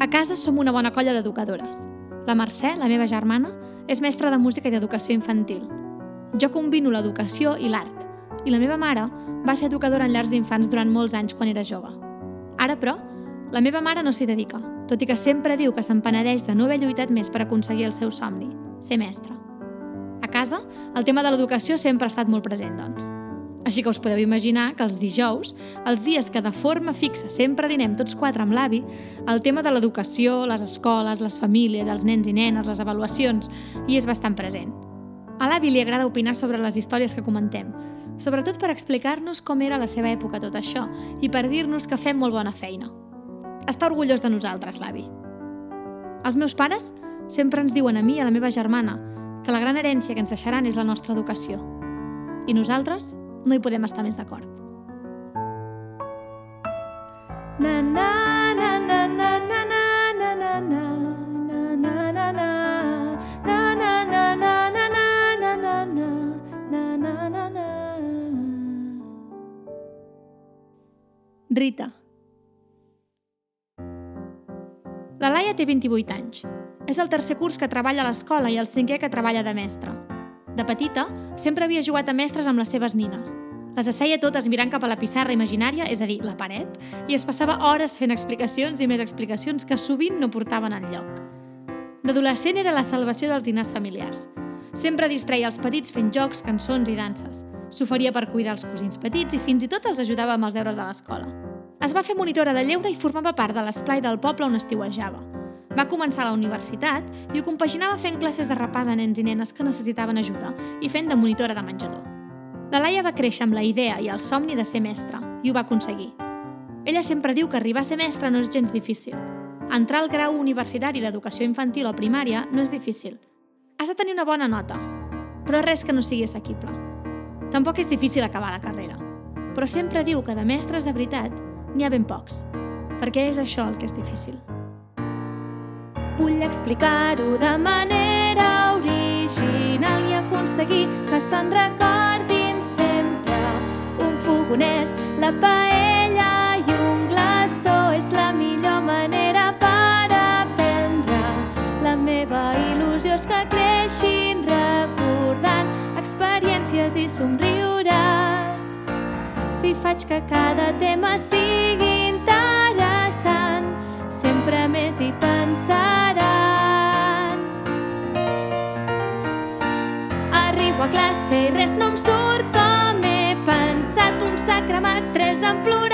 A casa som una bona colla d'educadores. La Mercè, la meva germana, és mestra de música i d'educació infantil. Jo combino l'educació i l'art, i la meva mare va ser educadora en llars d'infants durant molts anys quan era jove. Ara, però, la meva mare no s'hi dedica, tot i que sempre diu que se'n penedeix de no haver lluitat més per aconseguir el seu somni, ser mestra. A casa, el tema de l'educació sempre ha estat molt present, doncs. Així que us podeu imaginar que els dijous, els dies que de forma fixa sempre dinem tots quatre amb l'avi, el tema de l'educació, les escoles, les famílies, els nens i nenes, les avaluacions, hi és bastant present. A l'avi li agrada opinar sobre les històries que comentem, sobretot per explicar-nos com era la seva època tot això i per dir-nos que fem molt bona feina. Està orgullós de nosaltres, l'avi. Els meus pares sempre ens diuen a mi i a la meva germana que la gran herència que ens deixaran és la nostra educació. I nosaltres no hi podem estar més d'acord. Na na na na na na na na na na Rita La Laia té 28 anys. És el tercer curs que treballa a l'escola i el cinquè que treballa de mestra. De petita, sempre havia jugat a mestres amb les seves nines. Les asseia totes mirant cap a la pissarra imaginària, és a dir, la paret, i es passava hores fent explicacions i més explicacions que sovint no portaven en lloc. D'adolescent era la salvació dels dinars familiars. Sempre distreia els petits fent jocs, cançons i danses. S'oferia per cuidar els cosins petits i fins i tot els ajudava amb els deures de l'escola. Es va fer monitora de lleure i formava part de l'esplai del poble on estiuejava. Va començar a la universitat i ho compaginava fent classes de repàs a nens i nenes que necessitaven ajuda i fent de monitora de menjador. La Laia va créixer amb la idea i el somni de ser mestra i ho va aconseguir. Ella sempre diu que arribar a ser mestra no és gens difícil. Entrar al grau universitari d'educació infantil o primària no és difícil. Has de tenir una bona nota, però res que no sigui assequible. Tampoc és difícil acabar la carrera, però sempre diu que de mestres de veritat n'hi ha ben pocs, perquè és això el que és difícil. Vull explicar-ho de manera original i aconseguir que se'n recordin sempre. Un fogonet, la paella i un glaçó és la millor manera per aprendre. La meva il·lusió és que creixin recordant experiències i somriuràs. Si faig que cada tema sigui classe i res no em surt com he pensat. Un s'ha cremat, tres han plorat,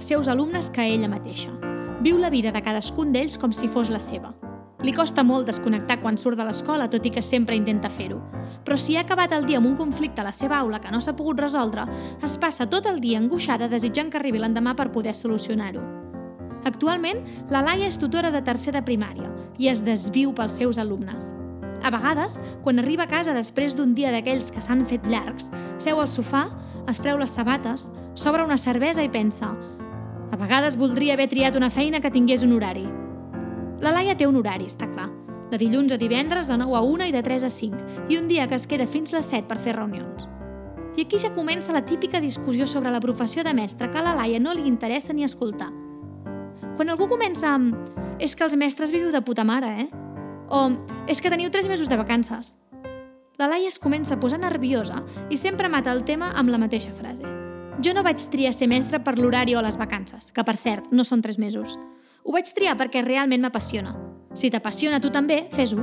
als seus alumnes que a ella mateixa. Viu la vida de cadascun d'ells com si fos la seva. Li costa molt desconnectar quan surt de l'escola, tot i que sempre intenta fer-ho. Però si ha acabat el dia amb un conflicte a la seva aula que no s'ha pogut resoldre, es passa tot el dia angoixada desitjant que arribi l'endemà per poder solucionar-ho. Actualment, la Laia és tutora de tercer de primària i es desviu pels seus alumnes. A vegades, quan arriba a casa després d'un dia d'aquells que s'han fet llargs, seu al sofà, es treu les sabates, s'obre una cervesa i pensa a vegades voldria haver triat una feina que tingués un horari. La Laia té un horari, està clar. De dilluns a divendres de 9 a 1 i de 3 a 5, i un dia que es queda fins les 7 per fer reunions. I aquí ja comença la típica discussió sobre la professió de mestre que a la Laia no li interessa ni escoltar. Quan algú comença amb és que els mestres viviu de puta mare, eh? O és que teniu 3 mesos de vacances. La Laia es comença a posar nerviosa i sempre mata el tema amb la mateixa frase. Jo no vaig triar ser mestre per l'horari o les vacances, que per cert, no són tres mesos. Ho vaig triar perquè realment m'apassiona. Si t'apassiona tu també, fes-ho.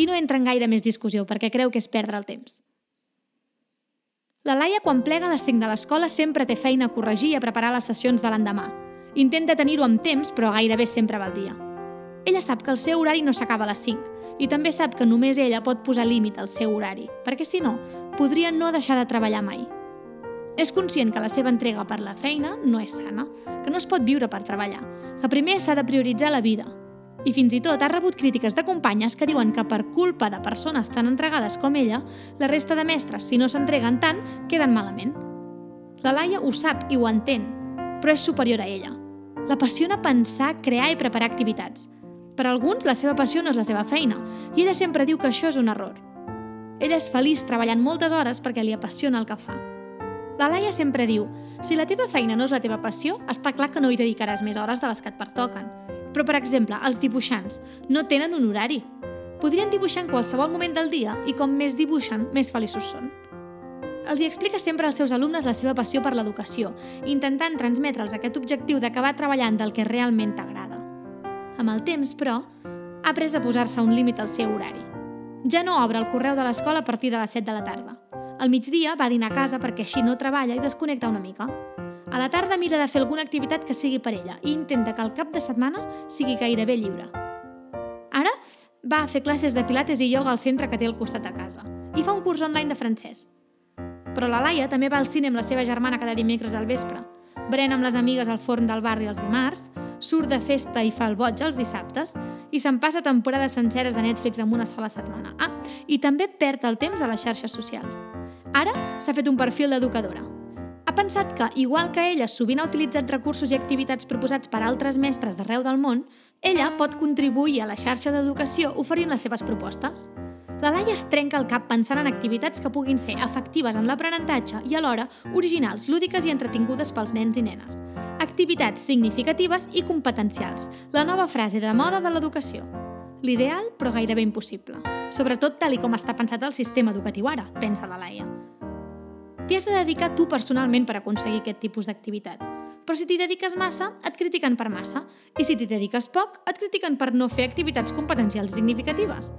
I no entra en gaire més discussió perquè creu que és perdre el temps. La Laia, quan plega a les 5 de l'escola, sempre té feina a corregir i a preparar les sessions de l'endemà. Intenta tenir-ho amb temps, però gairebé sempre va al dia. Ella sap que el seu horari no s'acaba a les 5 i també sap que només ella pot posar límit al seu horari, perquè si no, podria no deixar de treballar mai. És conscient que la seva entrega per la feina no és sana, que no es pot viure per treballar, que primer s'ha de prioritzar la vida. I fins i tot ha rebut crítiques de companyes que diuen que per culpa de persones tan entregades com ella, la resta de mestres, si no s'entreguen tant, queden malament. La Laia ho sap i ho entén, però és superior a ella. L'apassiona pensar, crear i preparar activitats, per alguns, la seva passió no és la seva feina, i ella sempre diu que això és un error. Ella és feliç treballant moltes hores perquè li apassiona el que fa. La Laia sempre diu, si la teva feina no és la teva passió, està clar que no hi dedicaràs més hores de les que et pertoquen. Però, per exemple, els dibuixants no tenen un horari. Podrien dibuixar en qualsevol moment del dia i com més dibuixen, més feliços són. Els hi explica sempre als seus alumnes la seva passió per l'educació, intentant transmetre'ls aquest objectiu d'acabar treballant del que realment t'agrada. Amb el temps, però, ha après a posar-se un límit al seu horari. Ja no obre el correu de l'escola a partir de les 7 de la tarda. Al migdia va dinar a casa perquè així no treballa i desconnecta una mica. A la tarda mira de fer alguna activitat que sigui per ella i intenta que el cap de setmana sigui gairebé lliure. Ara va a fer classes de pilates i ioga al centre que té al costat de casa i fa un curs online de francès. Però la Laia també va al cine amb la seva germana cada dimecres al vespre, brena amb les amigues al forn del barri els dimarts surt de festa i fa el boig els dissabtes i se'n passa temporades senceres de Netflix en una sola setmana. Ah, i també perd el temps a les xarxes socials. Ara s'ha fet un perfil d'educadora. Ha pensat que, igual que ella sovint ha utilitzat recursos i activitats proposats per altres mestres d'arreu del món, ella pot contribuir a la xarxa d'educació oferint les seves propostes. La Laia es trenca el cap pensant en activitats que puguin ser efectives en l'aprenentatge i alhora originals, lúdiques i entretingudes pels nens i nenes activitats significatives i competencials, la nova frase de moda de l'educació. L'ideal, però gairebé impossible. Sobretot tal com està pensat el sistema educatiu ara, pensa la Laia. T'hi has de dedicar tu personalment per aconseguir aquest tipus d'activitat. Però si t'hi dediques massa, et critiquen per massa. I si t'hi dediques poc, et critiquen per no fer activitats competencials significatives.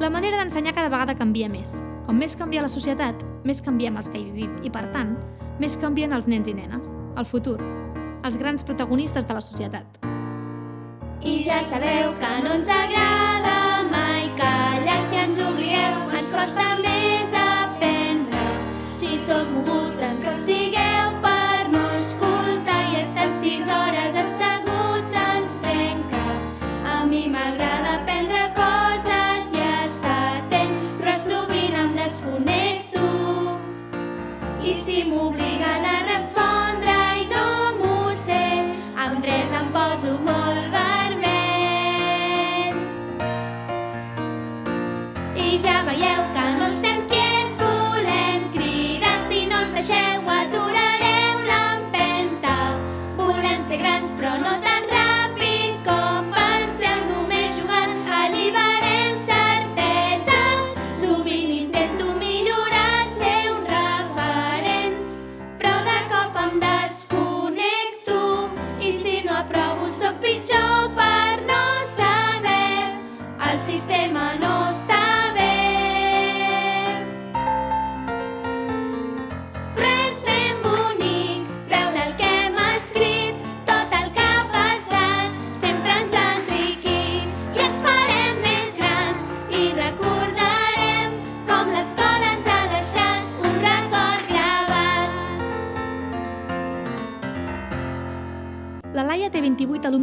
La manera d'ensenyar cada vegada canvia més. Com més canvia la societat, més canviem els que hi vivim i, per tant, més canvien els nens i nenes, el futur, els grans protagonistes de la societat. I ja sabeu que no ens agrada mai callar si ens obligueu, ens costa més I ja veieu que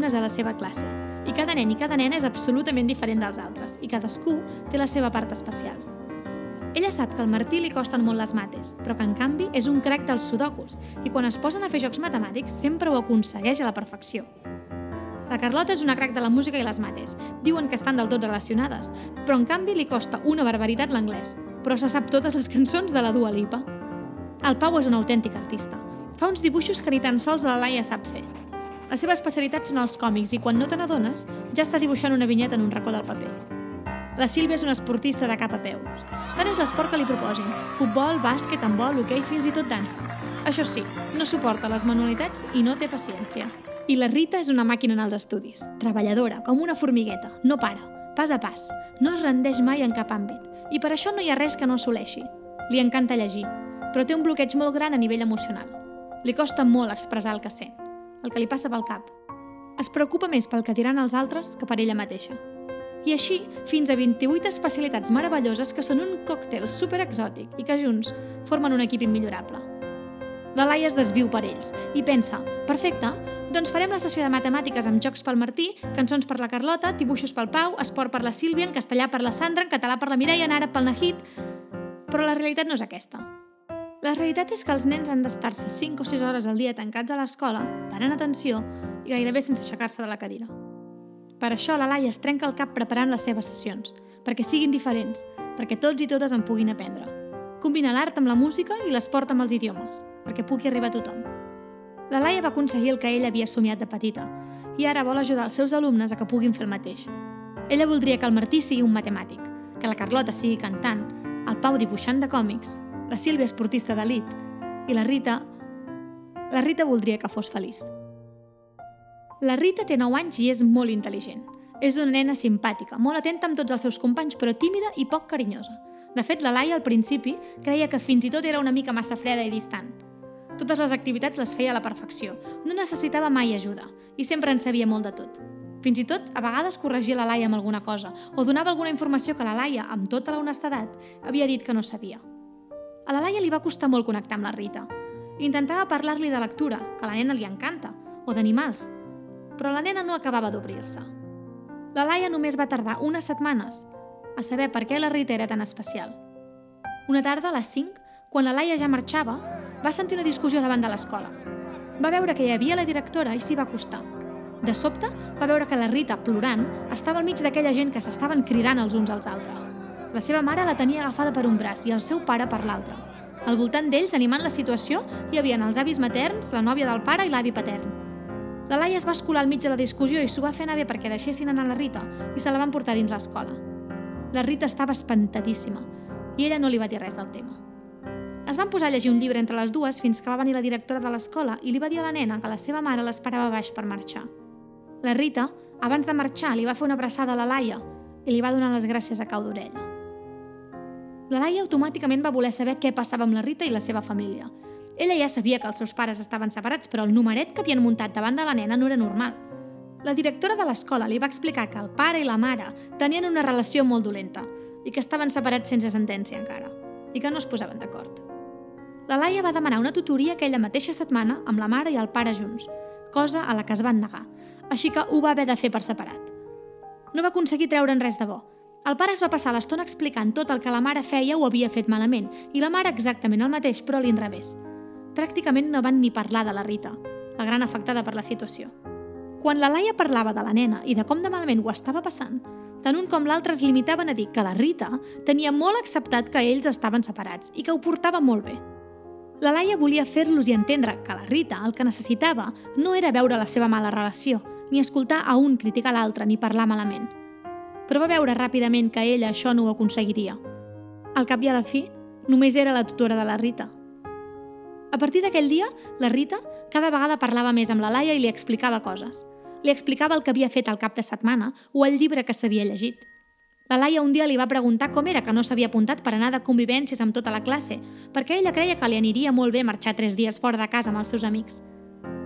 alumnes a la seva classe i cada nen i cada nena és absolutament diferent dels altres i cadascú té la seva part especial. Ella sap que al Martí li costen molt les mates, però que en canvi és un crac dels sudokus i quan es posen a fer jocs matemàtics sempre ho aconsegueix a la perfecció. La Carlota és una crac de la música i les mates. Diuen que estan del tot relacionades, però en canvi li costa una barbaritat l'anglès, però se sap totes les cançons de la Dua Lipa. El Pau és un autèntic artista. Fa uns dibuixos que ni tan sols la Laia sap fer. La seva especialitat són els còmics i quan no te n'adones ja està dibuixant una vinyeta en un racó del paper. La Sílvia és una esportista de cap a peus. Tant és l'esport que li proposin. Futbol, bàsquet, handbol, hoquei, fins i tot dansa. Això sí, no suporta les manualitats i no té paciència. I la Rita és una màquina en els estudis. Treballadora, com una formigueta. No para, pas a pas. No es rendeix mai en cap àmbit. I per això no hi ha res que no assoleixi. Li encanta llegir, però té un bloqueig molt gran a nivell emocional. Li costa molt expressar el que sent, el que li passa pel cap. Es preocupa més pel que diran els altres que per ella mateixa. I així, fins a 28 especialitats meravelloses que són un còctel super exòtic i que junts formen un equip immillorable. La Laia es desviu per ells i pensa, perfecte, doncs farem la sessió de matemàtiques amb jocs pel Martí, cançons per la Carlota, dibuixos pel Pau, esport per la Sílvia, en castellà per la Sandra, en català per la Mireia, en àrab pel Nahid... Però la realitat no és aquesta. La realitat és que els nens han d'estar-se 5 o 6 hores al dia tancats a l'escola, parant atenció i gairebé sense aixecar-se de la cadira. Per això la Laia es trenca el cap preparant les seves sessions, perquè siguin diferents, perquè tots i totes en puguin aprendre. Combina l'art amb la música i l'esport amb els idiomes, perquè pugui arribar a tothom. La Laia va aconseguir el que ella havia somiat de petita i ara vol ajudar els seus alumnes a que puguin fer el mateix. Ella voldria que el Martí sigui un matemàtic, que la Carlota sigui cantant, el Pau dibuixant de còmics, la Sílvia esportista d'elit i la Rita... La Rita voldria que fos feliç. La Rita té 9 anys i és molt intel·ligent. És una nena simpàtica, molt atenta amb tots els seus companys, però tímida i poc carinyosa. De fet, la Laia al principi creia que fins i tot era una mica massa freda i distant. Totes les activitats les feia a la perfecció, no necessitava mai ajuda i sempre en sabia molt de tot. Fins i tot, a vegades corregia la Laia amb alguna cosa o donava alguna informació que la Laia, amb tota la honestedat, havia dit que no sabia. A la Laia li va costar molt connectar amb la Rita. Intentava parlar-li de lectura, que a la nena li encanta, o d'animals, però la nena no acabava d'obrir-se. La Laia només va tardar unes setmanes a saber per què la Rita era tan especial. Una tarda, a les 5, quan la Laia ja marxava, va sentir una discussió davant de l'escola. Va veure que hi havia la directora i s'hi va acostar. De sobte, va veure que la Rita, plorant, estava al mig d'aquella gent que s'estaven cridant els uns als altres. La seva mare la tenia agafada per un braç i el seu pare per l'altre. Al voltant d'ells, animant la situació, hi havien els avis materns, la nòvia del pare i l'avi patern. La Laia es va escolar al mig de la discussió i s'ho va fer anar bé perquè deixessin anar la Rita i se la van portar dins l'escola. La Rita estava espantadíssima i ella no li va dir res del tema. Es van posar a llegir un llibre entre les dues fins que va venir la directora de l'escola i li va dir a la nena que la seva mare l'esperava baix per marxar. La Rita, abans de marxar, li va fer una abraçada a la Laia i li va donar les gràcies a cau d'orella. La Laia automàticament va voler saber què passava amb la Rita i la seva família ella ja sabia que els seus pares estaven separats, però el numeret que havien muntat davant de la nena no era normal. La directora de l'escola li va explicar que el pare i la mare tenien una relació molt dolenta i que estaven separats sense sentència encara, i que no es posaven d'acord. La Laia va demanar una tutoria aquella mateixa setmana amb la mare i el pare junts, cosa a la que es van negar, així que ho va haver de fer per separat. No va aconseguir treure'n res de bo. El pare es va passar l'estona explicant tot el que la mare feia o havia fet malament, i la mare exactament el mateix, però a l'inrevés pràcticament no van ni parlar de la Rita, la gran afectada per la situació. Quan la Laia parlava de la nena i de com de malament ho estava passant, tant un com l'altre es limitaven a dir que la Rita tenia molt acceptat que ells estaven separats i que ho portava molt bé. La Laia volia fer-los i entendre que la Rita el que necessitava no era veure la seva mala relació, ni escoltar a un criticar l'altre ni parlar malament. Però va veure ràpidament que ella això no ho aconseguiria. Al cap i a la fi, només era la tutora de la Rita, a partir d'aquell dia, la Rita cada vegada parlava més amb la Laia i li explicava coses. Li explicava el que havia fet al cap de setmana o el llibre que s'havia llegit. La Laia un dia li va preguntar com era que no s'havia apuntat per anar de convivències amb tota la classe, perquè ella creia que li aniria molt bé marxar tres dies fora de casa amb els seus amics.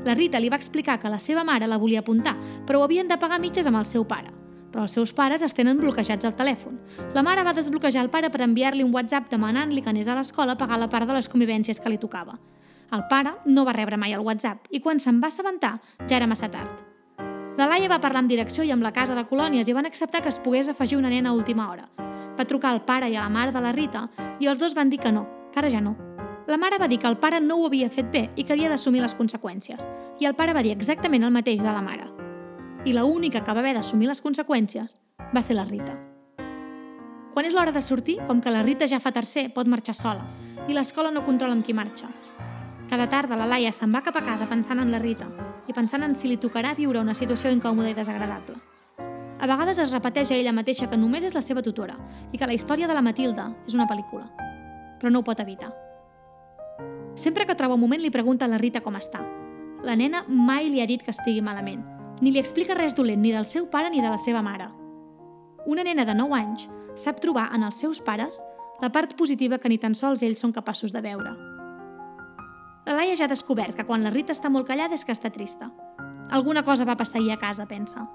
La Rita li va explicar que la seva mare la volia apuntar, però ho havien de pagar mitges amb el seu pare però els seus pares es tenen bloquejats al telèfon. La mare va desbloquejar el pare per enviar-li un WhatsApp demanant-li que anés a l'escola a pagar la part de les convivències que li tocava. El pare no va rebre mai el WhatsApp i quan se'n va assabentar ja era massa tard. La Laia va parlar amb direcció i amb la casa de colònies i van acceptar que es pogués afegir una nena a última hora. Va trucar al pare i a la mare de la Rita i els dos van dir que no, que ara ja no. La mare va dir que el pare no ho havia fet bé i que havia d'assumir les conseqüències. I el pare va dir exactament el mateix de la mare. I la única que va haver d'assumir les conseqüències va ser la Rita. Quan és l'hora de sortir, com que la Rita ja fa tercer, pot marxar sola i l'escola no controla amb qui marxa. Cada tarda la Laia se'n va cap a casa pensant en la Rita i pensant en si li tocarà viure una situació incòmoda i desagradable. A vegades es repeteix a ella mateixa que només és la seva tutora i que la història de la Matilda és una pel·lícula. Però no ho pot evitar. Sempre que troba un moment li pregunta a la Rita com està. La nena mai li ha dit que estigui malament, ni li explica res dolent ni del seu pare ni de la seva mare. Una nena de 9 anys sap trobar en els seus pares la part positiva que ni tan sols ells són capaços de veure. La Laia ja ha descobert que quan la Rita està molt callada és que està trista. Alguna cosa va passar ahir a casa, pensa.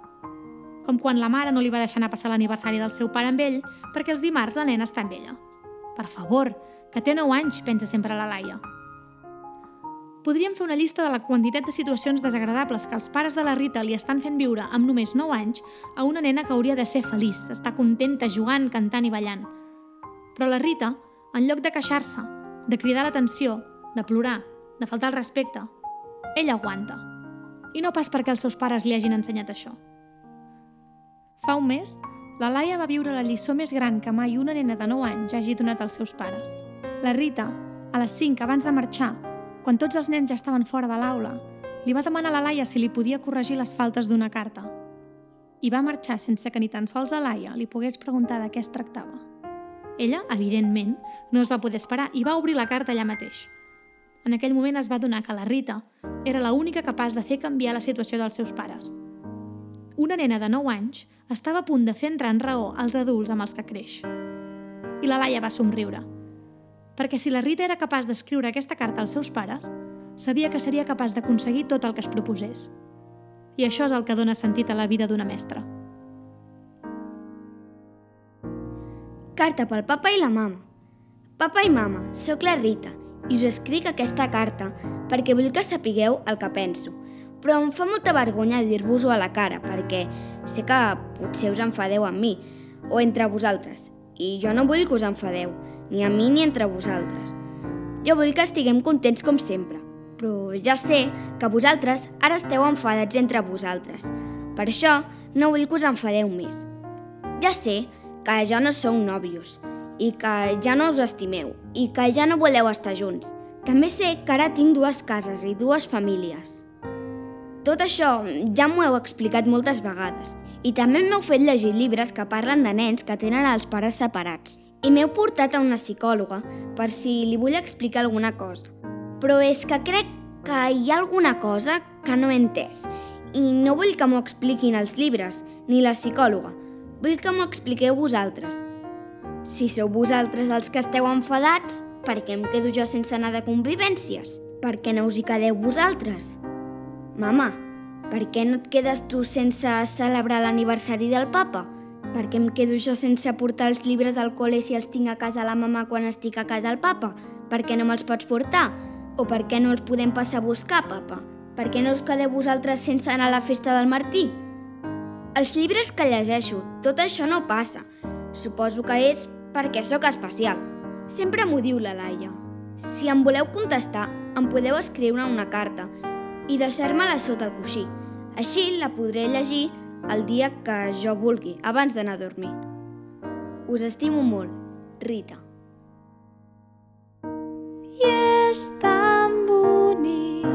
Com quan la mare no li va deixar anar passar l'aniversari del seu pare amb ell perquè els dimarts la nena està amb ella. Per favor, que té 9 anys, pensa sempre la Laia. Podríem fer una llista de la quantitat de situacions desagradables que els pares de la Rita li estan fent viure amb només 9 anys a una nena que hauria de ser feliç, estar contenta jugant, cantant i ballant. Però la Rita, en lloc de queixar-se, de cridar l'atenció, de plorar, de faltar el respecte, ella aguanta. I no pas perquè els seus pares li hagin ensenyat això. Fa un mes, la Laia va viure la lliçó més gran que mai una nena de 9 anys hagi donat als seus pares. La Rita, a les 5 abans de marxar, quan tots els nens ja estaven fora de l'aula, li va demanar a la Laia si li podia corregir les faltes d'una carta. I va marxar sense que ni tan sols a Laia li pogués preguntar de què es tractava. Ella, evidentment, no es va poder esperar i va obrir la carta allà mateix. En aquell moment es va donar que la Rita era la única capaç de fer canviar la situació dels seus pares. Una nena de 9 anys estava a punt de fer entrar en raó als adults amb els que creix. I la Laia va somriure. Perquè si la Rita era capaç d'escriure aquesta carta als seus pares, sabia que seria capaç d'aconseguir tot el que es proposés. I això és el que dona sentit a la vida d'una mestra. Carta pel papa i la mama. Papa i mama, sóc la Rita i us escric aquesta carta perquè vull que sapigueu el que penso. Però em fa molta vergonya dir-vos-ho a la cara perquè sé que potser us enfadeu amb mi o entre vosaltres i jo no vull que us enfadeu, ni a mi ni entre vosaltres. Jo vull que estiguem contents com sempre, però ja sé que vosaltres ara esteu enfadats entre vosaltres. Per això no vull que us enfadeu més. Ja sé que ja no sou nòvios i que ja no us estimeu i que ja no voleu estar junts. També sé que ara tinc dues cases i dues famílies. Tot això ja m'ho heu explicat moltes vegades i també m'heu fet llegir llibres que parlen de nens que tenen els pares separats. I m'heu portat a una psicòloga per si li vull explicar alguna cosa. Però és que crec que hi ha alguna cosa que no he entès i no vull que m'ho expliquin els llibres ni la psicòloga. Vull que m'ho expliqueu vosaltres. Si sou vosaltres els que esteu enfadats, per què em quedo jo sense anar de convivències? Per què no us hi quedeu vosaltres? Mama, per què no et quedes tu sense celebrar l'aniversari del papa? Per què em quedo jo sense portar els llibres al col·le si els tinc a casa la mama quan estic a casa al papa? Per què no me'ls pots portar? O per què no els podem passar a buscar, papa? Per què no us quedeu vosaltres sense anar a la festa del Martí? Els llibres que llegeixo, tot això no passa. Suposo que és perquè sóc especial. Sempre m'ho diu la Laia. Si em voleu contestar, em podeu escriure una carta i deixar-me-la sota el coixí. Així la podré llegir el dia que jo vulgui, abans d'anar a dormir. Us estimo molt, Rita. I és tan bonic